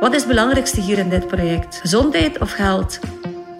Wat is het belangrijkste hier in dit project? Gezondheid of geld?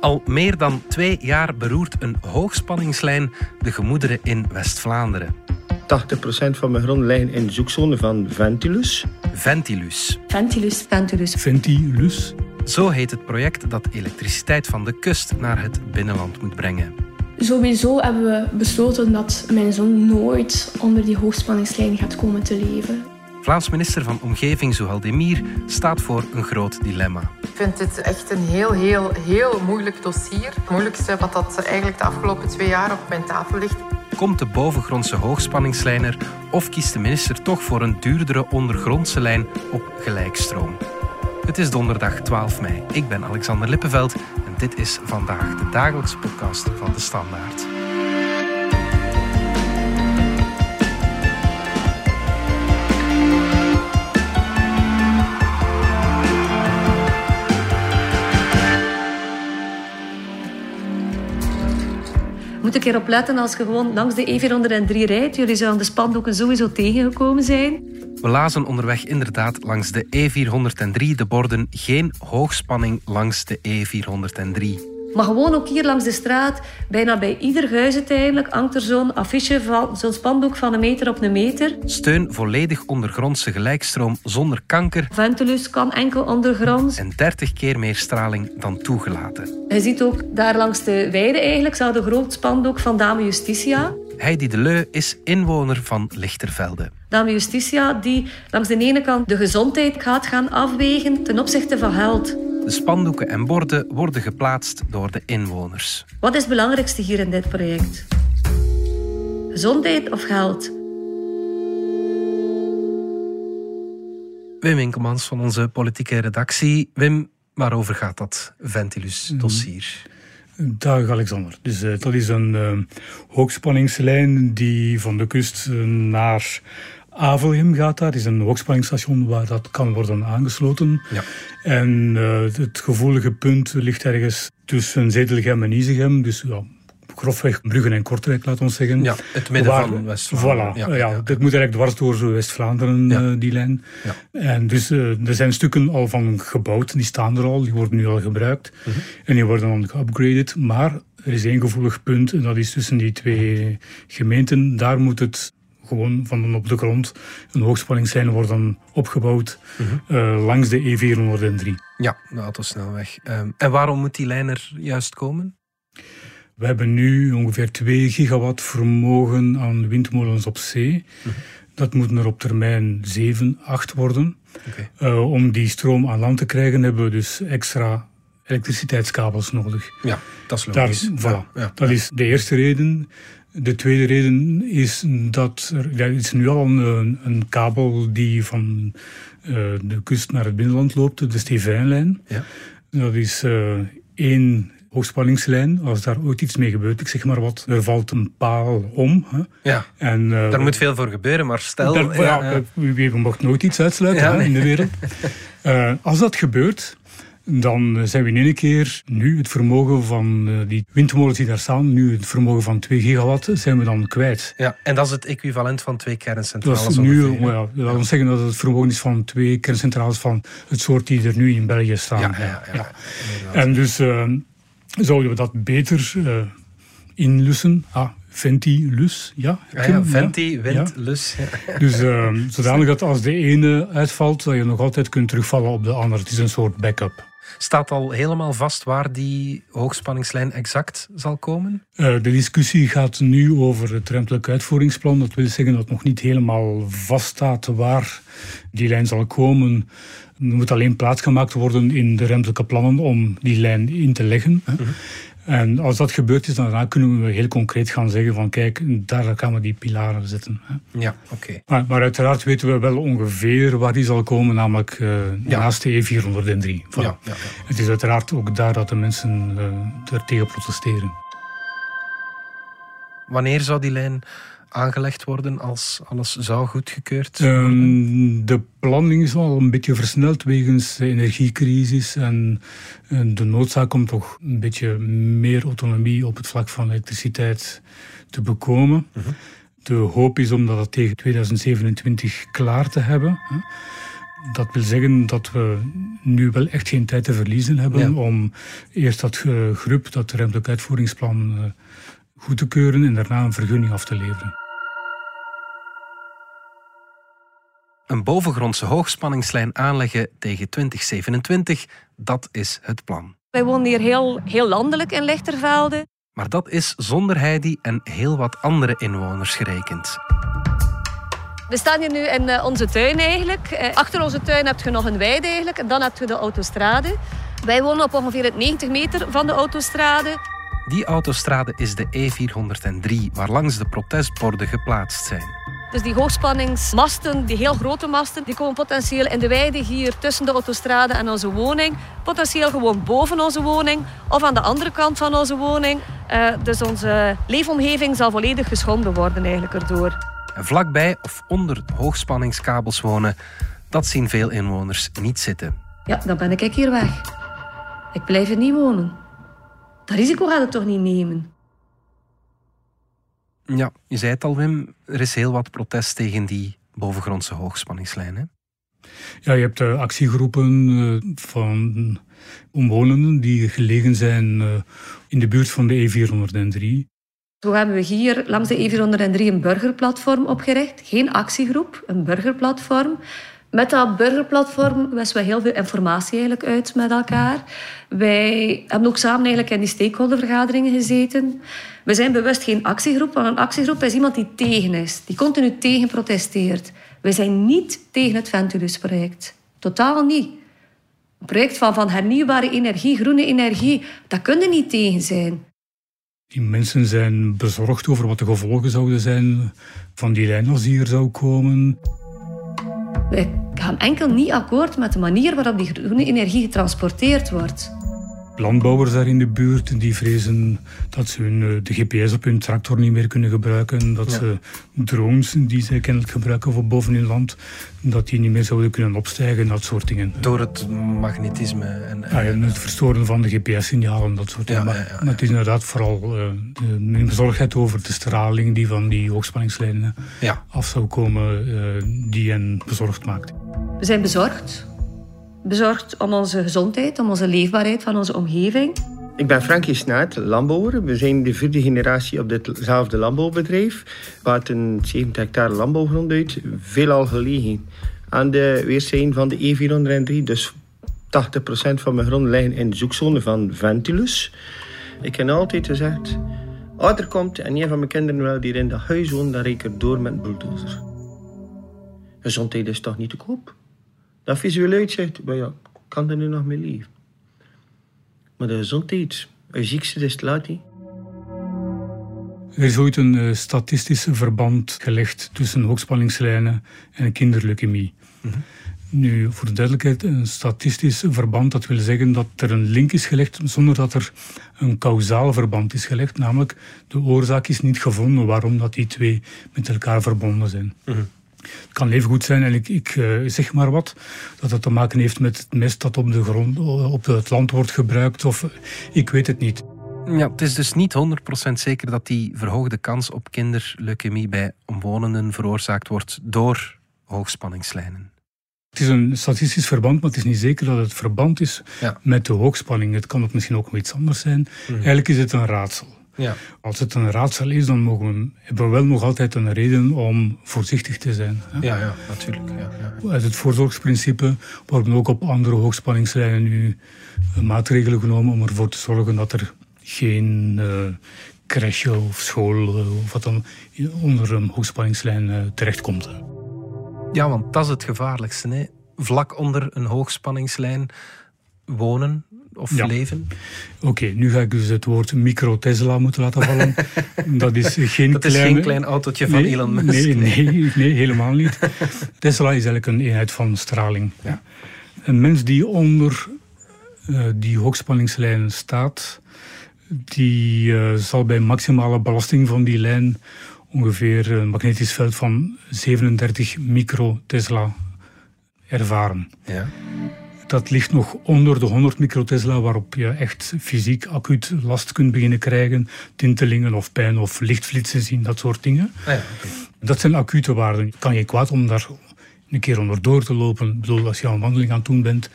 Al meer dan twee jaar beroert een hoogspanningslijn de gemoederen in West-Vlaanderen. 80% van mijn grond liggen in de zoekzone van Ventilus. Ventilus. Ventilus. Ventilus. Ventilus. Zo heet het project dat elektriciteit van de kust naar het binnenland moet brengen. Sowieso hebben we besloten dat mijn zoon nooit onder die hoogspanningslijn gaat komen te leven. Vlaams minister van Omgeving Demir staat voor een groot dilemma. Ik vind dit echt een heel, heel, heel moeilijk dossier. Het moeilijkste wat dat eigenlijk de afgelopen twee jaar op mijn tafel ligt. Komt de bovengrondse hoogspanningslijn er of kiest de minister toch voor een duurdere ondergrondse lijn op gelijkstroom? Het is donderdag 12 mei. Ik ben Alexander Lippenveld en dit is vandaag de dagelijkse podcast van de Standaard. Moet ik erop letten als je gewoon langs de E403 rijdt. Jullie zouden de spandoeken sowieso tegengekomen zijn. We lazen onderweg inderdaad langs de E403 de borden geen hoogspanning langs de E403. Maar gewoon ook hier langs de straat, bijna bij ieder huis uiteindelijk, hangt er zo'n affiche van zo'n spandoek van een meter op een meter. Steun volledig ondergrondse gelijkstroom zonder kanker Ventilus kan enkel ondergronds. en 30 keer meer straling dan toegelaten. Je ziet ook daar langs de weide eigenlijk, staat een groot spandoek van Dame Justitia. Heidi de Leu is inwoner van Lichtervelde. Dame Justitia die langs de ene kant de gezondheid gaat gaan afwegen ten opzichte van geld. De spandoeken en borden worden geplaatst door de inwoners. Wat is het belangrijkste hier in dit project? Gezondheid of geld? Wim Winkelmans van onze politieke redactie. Wim, waarover gaat dat Ventilus-dossier? Dag Alexander. Dus eh, dat is een eh, hoogspanningslijn die van de kust eh, naar Avelgem gaat. Daar is een hoogspanningsstation waar dat kan worden aangesloten. Ja. En eh, het gevoelige punt ligt ergens tussen Zedelgem en Izegem. Dus ja, grofweg Bruggen en Kortrijk, laat ons zeggen. Ja, het midden Waar- van West-Vlaanderen. Voilà, Ja, ja, ja, dit moet eigenlijk dwars door West-Vlaanderen, eh, die lijn. Ja. En dus eh, er zijn stukken al van gebouwd, die staan er al, die worden nu al gebruikt. Mhm. En die worden dan geupgraded. Maar er is één gevoelig punt, en dat is tussen die twee gemeenten. Daar moet het gewoon van op de grond een hoogspanningslijn worden opgebouwd Mhm. eh, langs de E403. Ja, de autosnelweg. Ehm, en waarom moet die lijn er juist komen? We hebben nu ongeveer 2 gigawatt vermogen aan windmolens op zee. Dat moet er op termijn 7, 8 worden. Oké. Eh, om die stroom aan land te krijgen hebben we dus extra elektriciteitskabels nodig. Ja, dat is Daar, logisch. voilà. Ja, ja. Dat is de eerste reden. De tweede reden is dat er, ja, is nu al een, een kabel die van eh, de kust naar het binnenland loopt, de Stevijnlijn. Ja. Dat is eh, één hoogspanningslijn. Als daar ooit iets mee gebeurt, ik zeg maar wat, er valt een paal om. Hè. Ja, En, eh, daar moet veel voor gebeuren, maar stel... daar- ja, ja, we mogen nooit iets uitsluiten Ja, hè, nee. in de wereld. Als dat gebeurt, dan zijn we in één keer nu het vermogen van eh, die windmolens die daar staan, nu het vermogen van 2 gigawatt, zijn we dan kwijt. Ja, en dat is het equivalent van twee Dat kerncentrales is nu, ongeveer, ja, laten we zeggen dat het vermogen is van twee kerncentrales van het soort die er nu in België staan. Ja, ja, ja. En dus eh, zouden we dat beter eh, inlussen. Ah, Ventilus, ja. Ja, ja, venti, wind, lus. Dus eh, zodanig dat als de ene uitvalt, dat je nog altijd kunt terugvallen op de andere. Het is een soort backup. Staat al helemaal vast waar die hoogspanningslijn exact zal komen? Eh, de discussie gaat nu over het ruimtelijk uitvoeringsplan. Dat wil zeggen dat nog niet helemaal vaststaat waar die lijn zal komen. Er moet alleen plaats gemaakt worden in de ruimtelijke plannen om die lijn in te leggen. En als dat gebeurd is, dan kunnen we heel concreet gaan zeggen van kijk, daar gaan we die pilaren zetten. hè. Ja, oké. Maar, maar uiteraard weten we wel ongeveer waar die zal komen, namelijk eh, Ja. naast de E403. Voilà. Ja, ja, ja. Het is uiteraard ook daar dat de mensen eh er tegen protesteren. Wanneer zou die lijn aangelegd worden als alles zou goedgekeurd Ehm, worden? de planning is al een beetje versneld wegens de energiecrisis en, de noodzaak om toch een beetje meer autonomie op het vlak van elektriciteit te bekomen. De hoop is om dat tegen 2027 klaar te hebben. Dat wil zeggen dat we nu wel echt geen tijd te verliezen hebben om eerst dat GRUP, dat ruimtelijk uitvoeringsplan, uh, goed te keuren en daarna een vergunning af te leveren. Een bovengrondse hoogspanningslijn aanleggen tegen 2027, dat is het plan. Wij wonen hier heel, heel landelijk in Lichtervelde. Maar dat is zonder Heidi en heel wat andere inwoners gerekend. We staan hier nu in eh, onze tuin eigenlijk. Eh, achter onze tuin heb je nog een weide eigenlijk. En dan heb je de autostrade. Wij wonen op ongeveer 90 meter van de autostrade. Die autostrade is de E403, waar langs de protestborden geplaatst zijn. Dus die hoogspanningsmasten, die heel grote masten, die komen potentieel in de weide hier tussen de autostrade en onze woning. Potentieel gewoon boven onze woning of aan de andere kant van onze woning. Uh, dus onze leefomgeving zal volledig geschonden worden eigenlijk erdoor. En vlakbij of onder hoogspanningskabels wonen, dat zien veel inwoners niet zitten. Ja, dan ben ik hier weg. Ik blijf er niet wonen. Dat risico gaat het toch niet nemen? Ja, je zei het al, Wim. Er is heel wat protest tegen die bovengrondse hoogspanningslijn. Ja, je hebt uh, actiegroepen uh, van omwonenden die gelegen zijn uh, in de buurt van de E403. Zo hebben we hier langs de E403 een burgerplatform opgericht. Geen actiegroep, een burgerplatform. Met dat burgerplatform wisten we heel veel informatie eigenlijk uit met elkaar. Wij hebben ook samen eigenlijk in die stakeholdervergaderingen gezeten. We zijn bewust geen actiegroep, want een actiegroep is iemand die tegen is, die continu tegen protesteert. Wij zijn niet tegen het Ventulusproject. Totaal niet. Een project van, van hernieuwbare energie, groene energie, dat kunnen niet tegen zijn. Die mensen zijn bezorgd over wat de gevolgen zouden zijn van die lijn als die hier zou komen. Wij gaan enkel niet akkoord met de manier waarop die groene energie getransporteerd wordt landbouwers daar in de buurt die vrezen dat ze hun, eh, de GPS op hun tractor niet meer kunnen gebruiken. Dat ze drones die ze kennelijk gebruiken voor boven hun land, dat die niet meer zouden kunnen opstijgen, dat soort dingen. Door het magnetisme? En, ja, en het verstoren van de GPS-signalen, dat soort dingen. maar, het is inderdaad vooral uh, de bezorgdheid over de straling die van die hoogspanningslijnen af zou komen, uh, die hen bezorgd maakt. We zijn bezorgd bezorgd om onze gezondheid, om onze leefbaarheid van onze omgeving. Ik ben Frankie Snaat, landbouwer. We zijn de vierde generatie op ditzelfde landbouwbedrijf. We een 70 hectare landbouwgrond uit, veelal gelegen aan de weerszijden van de E403. Dus 80% van mijn grond liggen in de zoekzone van Ventilus. Ik heb altijd gezegd, als er komt en een van mijn kinderen wil die in dat huis dan rijd ik er door met een bulldozer. Gezondheid is toch niet te koop? Dat visueel uitzicht, maar ja, kan er nu nog mee leven. Maar de gezondheid, ziekste is het laat niet. Er is ooit een uh, statistisch verband gelegd tussen hoogspanningslijnen en kinderleukemie. Mm -hmm. Nu, voor de duidelijkheid, een statistisch verband, dat wil zeggen dat er een link is gelegd zonder dat er een kausaal verband is gelegd. Namelijk, de oorzaak is niet gevonden waarom dat die twee met elkaar verbonden zijn. Mm -hmm. Het kan even goed zijn, en ik, ik uh, zeg maar wat, dat het te maken heeft met het mest dat op, de grond, op het land wordt gebruikt. Of ik weet het niet. Ja, het is dus niet 100% zeker dat die verhoogde kans op kinderleukemie bij omwonenden veroorzaakt wordt door hoogspanningslijnen. Het is een statistisch verband, maar het is niet zeker dat het verband is ja. met de hoogspanning. Het kan ook misschien ook nog iets anders zijn. Mm. Eigenlijk is het een raadsel. Ja. Als het een raadsel is, dan mogen we, hebben we wel nog altijd een reden om voorzichtig te zijn. Hè? Ja, ja, natuurlijk. Ja, ja. Uit het voorzorgsprincipe worden ook op andere hoogspanningslijnen nu eh, maatregelen genomen om ervoor te zorgen dat er geen uh, crash of school uh, of wat dan onder een hoogspanningslijn uh, terechtkomt. Ja, want dat is het gevaarlijkste. Hè? Vlak onder een hoogspanningslijn wonen, of leven? Oké, nu ga ik dus het woord micro-Tesla moeten laten vallen. dat is geen, dat is geen klein autootje van Elon Musk. Nee, nee, nee, helemaal niet. Tesla is eigenlijk een eenheid van straling. Ja. Een mens die onder uh, die hoogspanningslijn staat, die uh, zal bij maximale belasting van die lijn ongeveer een magnetisch veld van 37 micro-Tesla ervaren. Ja dat ligt nog onder de 100 microtesla, waarop je echt fysiek acuut last kunt beginnen krijgen. Tintelingen of pijn of lichtflitsen zien, dat soort dingen. Ah ja, Dat zijn acute waarden. Het kan je kwaad om daar een keer onderdoor te lopen. Ik bedoel, als je een wandeling aan het doen bent,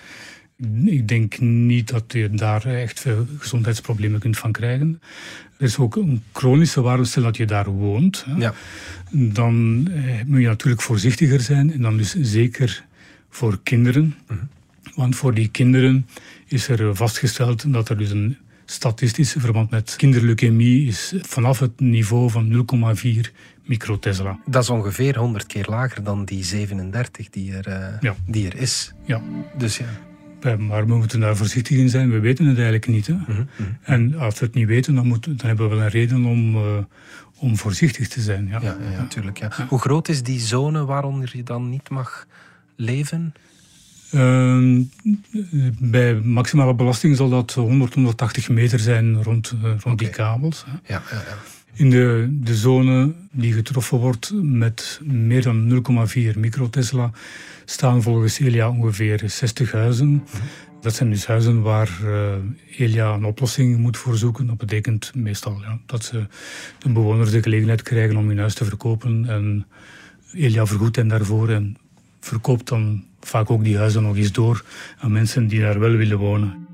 ik denk niet dat je daar echt veel gezondheidsproblemen kunt van krijgen. Er is ook een chronische waarde, stel dat je daar woont. Ja. Dan eh, moet je natuurlijk voorzichtiger zijn. En dan dus zeker voor kinderen. Want voor die kinderen is er vastgesteld dat er dus een statistische verband met kinderleukemie is vanaf het niveau van 0,4 microtesla. Dat is ongeveer 100 keer lager dan die 37 die er, eh, Ja. die er is. Ja. Dus ja. Maar we moeten daar voorzichtig in zijn. We weten het eigenlijk niet. Hè? En als we het niet weten, dan, moet, dan hebben we wel een reden om, eh, om voorzichtig te zijn. Ja, ja, natuurlijk. Ja. Hoe groot is die zone waaronder je dan niet mag leven? Ehm, bij maximale belasting zal dat 100, 180 meter zijn rond, eh, rond die kabels. hè. Ja, ja, ja. In de, de zone die getroffen wordt met meer dan 0,4 microtesla staan volgens Elia ongeveer 60 huizen. Dat zijn dus huizen waar eh, Elia een oplossing moet voor zoeken. Dat betekent meestal ja, dat ze de bewoners de gelegenheid krijgen om hun huis te verkopen. En Elia vergoedt hen daarvoor en verkoopt dan vaak ook die huizen nog eens door aan mensen die daar wel willen wonen.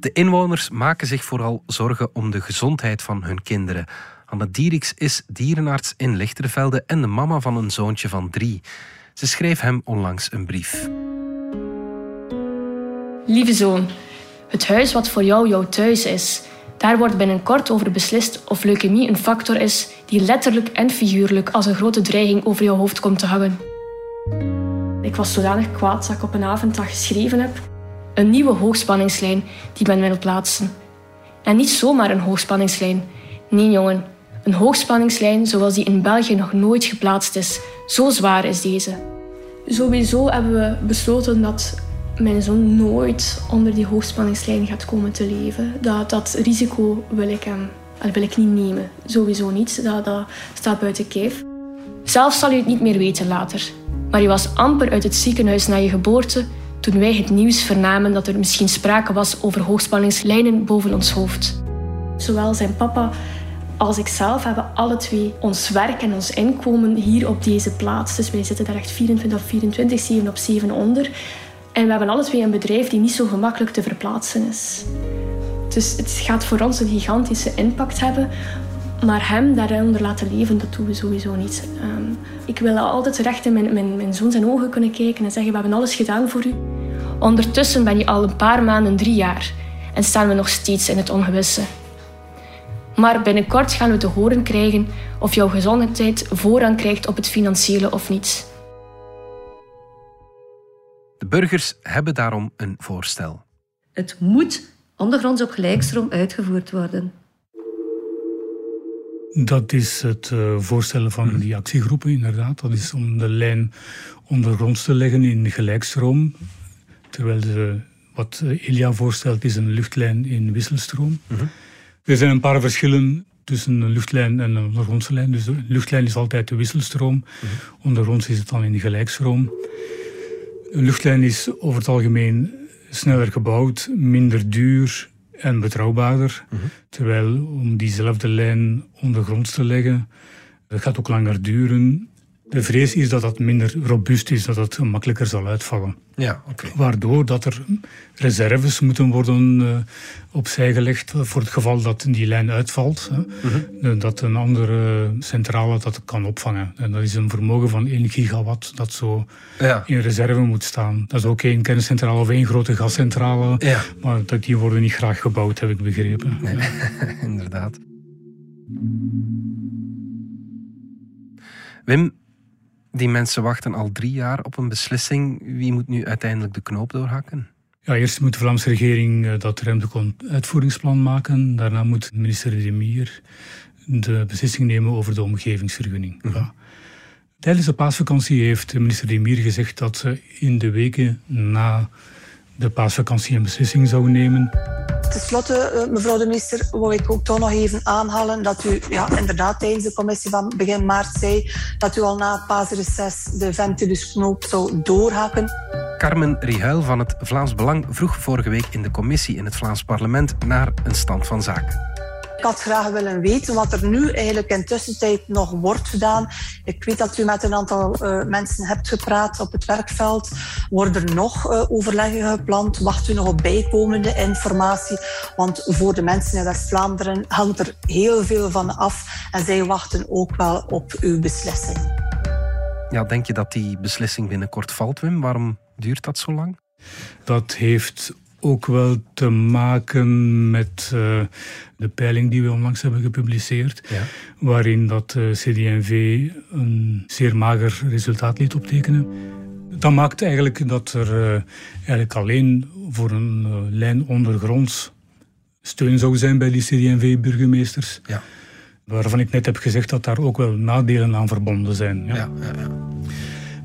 De inwoners maken zich vooral zorgen om de gezondheid van hun kinderen. Anne Dieriks is dierenarts in Lichtervelde en de mama van een zoontje van drie. Ze schreef hem onlangs een brief. Lieve zoon, het huis wat voor jou jouw thuis is, daar wordt binnenkort over beslist of leukemie een factor is die letterlijk en figuurlijk als een grote dreiging over jouw hoofd komt te hangen. Ik was zodanig kwaad dat ik op een avond dat geschreven heb. Een nieuwe hoogspanningslijn die men wil plaatsen. En niet zomaar een hoogspanningslijn. Nee, jongen. Een hoogspanningslijn zoals die in België nog nooit geplaatst is. Zo zwaar is deze. Sowieso hebben we besloten dat mijn zoon nooit onder die hoogspanningslijn gaat komen te leven. Dat, dat risico wil ik hem wil ik niet nemen. Sowieso niet. Dat, dat staat buiten kijf. Zelf zal u het niet meer weten later. Maar je was amper uit het ziekenhuis na je geboorte toen wij het nieuws vernamen dat er misschien sprake was over hoogspanningslijnen boven ons hoofd. Zowel zijn papa als ikzelf hebben alle twee ons werk en ons inkomen hier op deze plaats. Dus wij zitten daar echt 24 op 24, 7 op 7 onder. En we hebben alle twee een bedrijf die niet zo gemakkelijk te verplaatsen is. Dus het gaat voor ons een gigantische impact hebben. Maar hem daaronder laten leven, dat doen we sowieso niet. Ehm, ik wil altijd recht in mijn, mijn, mijn zoon zijn ogen kunnen kijken en zeggen: We hebben alles gedaan voor u. Ondertussen ben je al een paar maanden, drie jaar, en staan we nog steeds in het ongewisse. Maar binnenkort gaan we te horen krijgen of jouw gezondheid voorrang krijgt op het financiële of niet. De burgers hebben daarom een voorstel. Het moet ondergronds op gelijkstroom uitgevoerd worden. Dat is het eh, voorstellen van die actiegroepen, inderdaad. Dat is om de lijn ondergronds te leggen in gelijkstroom. Terwijl de, wat Elia voorstelt is een luchtlijn in wisselstroom. Er zijn een paar verschillen tussen een luchtlijn en een ondergrondse lijn. Dus de luchtlijn is altijd de wisselstroom. Ondergronds is het dan in de gelijkstroom. Een luchtlijn is over het algemeen sneller gebouwd, minder duur en betrouwbaarder. Terwijl om diezelfde lijn ondergronds te leggen, dat gaat ook langer duren. De vrees is dat dat minder robuust is, dat het makkelijker zal uitvallen. Ja, oké. Waardoor dat er reserves moeten worden eh, opzij gelegd voor het geval dat die lijn uitvalt. Hè. Dat een andere centrale dat kan opvangen. En dat is een vermogen van 1 gigawatt dat zo Ja. in reserve moet staan. Dat is ook één kerncentrale of één grote gascentrale. Ja. Maar dat, die worden niet graag gebouwd, heb ik begrepen. Ja. Inderdaad. Wim, die mensen wachten al drie jaar op een beslissing. Wie moet nu uiteindelijk de knoop doorhakken? Ja, eerst moet de Vlaamse regering eh, dat ruimtelijk uitvoeringsplan maken. Daarna moet minister De Mier de beslissing nemen over de omgevingsvergunning. Ja. Tijdens de paasvakantie heeft minister De Mier gezegd dat ze in de weken na de paasvakantie een beslissing zou nemen. Ten slotte, eh, mevrouw de minister, wil ik ook toch nog even aanhalen dat u ja, inderdaad tijdens de commissie van begin maart zei dat u al na het paasreces de Ventusknoop zou doorhaken. Carmen Rihuil van het Vlaams Belang vroeg vorige week in de commissie in het Vlaams parlement naar een stand van zaken. Ik had graag willen weten wat er nu eigenlijk in tussentijd nog wordt gedaan. Ik weet dat u met een aantal uh, mensen hebt gepraat op het werkveld. Worden er nog uh, overleggen gepland? Wacht u nog op bijkomende informatie? Want voor de mensen in West-Vlaanderen hangt er heel veel van af. En zij wachten ook wel op uw beslissing. Ja, denk je dat die beslissing binnenkort valt, Wim? Waarom duurt dat zo lang? Dat heeft ook wel te maken met uh, de peiling die we onlangs hebben gepubliceerd, ja. waarin dat uh, CD&V een zeer mager resultaat liet optekenen. Dat maakt eigenlijk dat er uh, eigenlijk alleen voor een lijn ondergronds steun zou zijn bij die CD&V-burgemeesters. Ja. Waarvan ik net heb gezegd dat daar ook wel nadelen aan verbonden zijn. Ja. ja, ja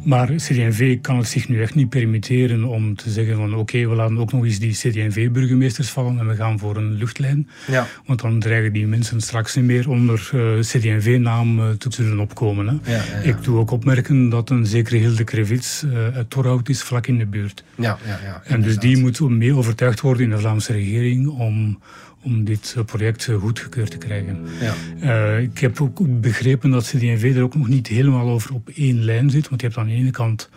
maar CD&V kan het zich nu echt niet permitteren om te zeggen van oké, we laten ook nog eens die CD&V-burgemeesters vallen en we gaan voor een luchtlijn. Ja. Want dan dreigen die mensen straks niet meer onder uh, CD&V-naam uh, te zullen opkomen. Hè. Ja, ja, Ik doe ook opmerken dat een zekere Hilde Krevits uh, uit Torhout is, vlak in de buurt. Ja, ja, ja, en dus die moet mee overtuigd worden in de Vlaamse regering om om dit eh, project eh, goedgekeurd te krijgen. Ja. Uh, ik heb ook begrepen dat CD&V er ook nog niet helemaal over op één lijn zit. Want je hebt aan de ene kant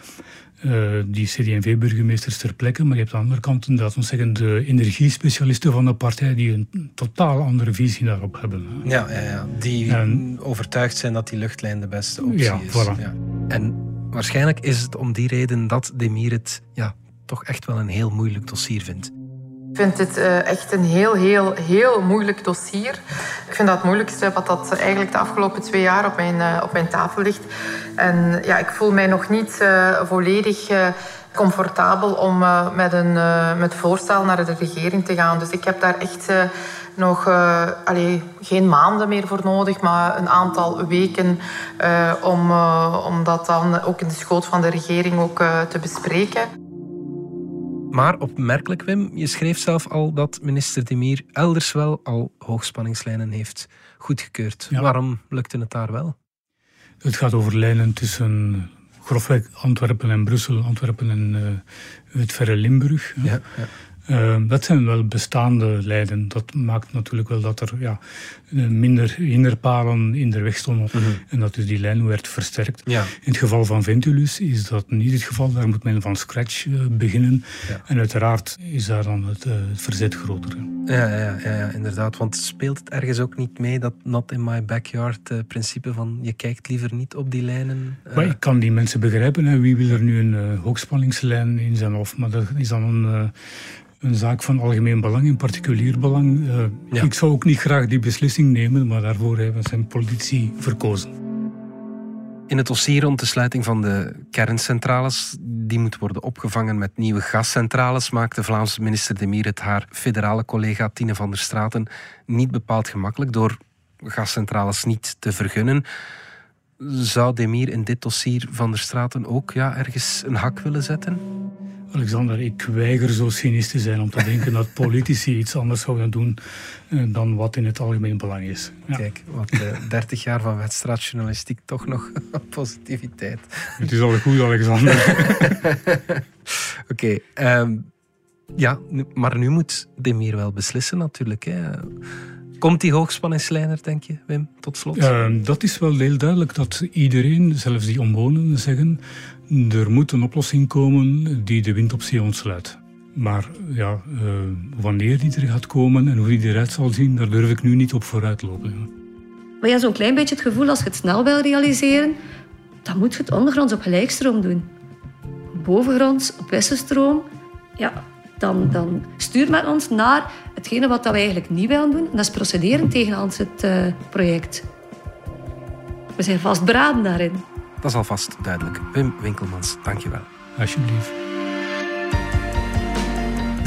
uh, die CD&V-burgemeesters ter plekke, maar je hebt aan de andere kant inderdaad zeggen, de energiespecialisten van de partij die een totaal andere visie daarop hebben. Ja, ja, ja. die overtuigd zijn dat die luchtlijn de beste optie ja, is. Voilà. Ja. En waarschijnlijk is het om die reden dat Demir het ja, toch echt wel een heel moeilijk dossier vindt. Ik vind dit uh, echt een heel, heel, heel moeilijk dossier. Ik vind dat het moeilijkste wat dat eigenlijk de afgelopen twee jaar op mijn, uh, op mijn tafel ligt. En ja, ik voel mij nog niet uh, volledig comfortabel om met een met voorstel naar de regering te gaan. Dus ik heb daar echt nog allee, geen maanden meer voor nodig, maar een aantal weken om, om dat dan ook in de schoot van de regering ook te bespreken. Maar opmerkelijk, Wim, je schreef zelf al dat minister Demir elders wel al hoogspanningslijnen heeft goedgekeurd. Waarom lukte het daar wel? Het gaat over lijnen tussen grofweg Antwerpen en Brussel, Antwerpen en uh, het verre Limburg. Ja, ja. Uh, dat zijn wel bestaande lijnen. Dat maakt natuurlijk wel dat er ja, minder hinderpalen in de weg stonden mm -hmm. en dat dus die lijn werd versterkt. Ja. In het geval van Ventulus is dat niet het geval. Daar moet men van scratch uh, beginnen. Ja. En uiteraard is daar dan het, uh, het verzet groter. Ja, ja, ja, ja, inderdaad. Want speelt het ergens ook niet mee dat not in my backyard principe van je kijkt liever niet op die lijnen? Maar ik kan die mensen begrijpen. Hè. Wie wil er nu een hoogspanningslijn in zijn of Maar dat is dan een een zaak van algemeen belang, een particulier belang. Uh, ja. Ik zou ook niet graag die beslissing nemen, maar daarvoor hebben zijn politici verkozen. In het dossier rond de sluiting van de kerncentrales, die moet worden opgevangen met nieuwe gascentrales, maakt de Vlaamse minister De Mier het haar federale collega Tine van der Straten niet bepaald gemakkelijk door gascentrales niet te vergunnen. Zou Demir in dit dossier van der Straten ook ja, ergens een hak willen zetten? Alexander, ik weiger zo cynisch te zijn om te denken dat politici iets anders zouden doen eh, dan wat in het algemeen belang is. Ja. Kijk, wat uh, eh, 30 jaar van wedstrijdjournalistiek toch nog positiviteit. Het is al goed, Alexander. Oké, okay, ehm, ja, maar nu moet Demir wel beslissen natuurlijk. Hè. Komt die hoogspanningslijner, denk je, Wim, tot slot? Uh, dat is wel heel duidelijk dat iedereen, zelfs die omwonenden, zeggen er moet een oplossing komen die de wind op zee ontsluit. Maar ja, uh, wanneer die er gaat komen en hoe die eruit zal zien, daar durf ik nu niet op vooruit lopen. Maar je hebt zo'n klein beetje het gevoel, als je het snel wil realiseren, dan moet je het ondergronds op gelijkstroom doen. Bovengronds op wisselstroom, ja, dan, dan stuur met ons naar hetgene wat we eigenlijk niet willen doen. En dat is procederen tegen ons het uh, project. We zijn vastberaden daarin. Dat is alvast duidelijk. Wim Winkelmans, dankjewel. Alsjeblieft.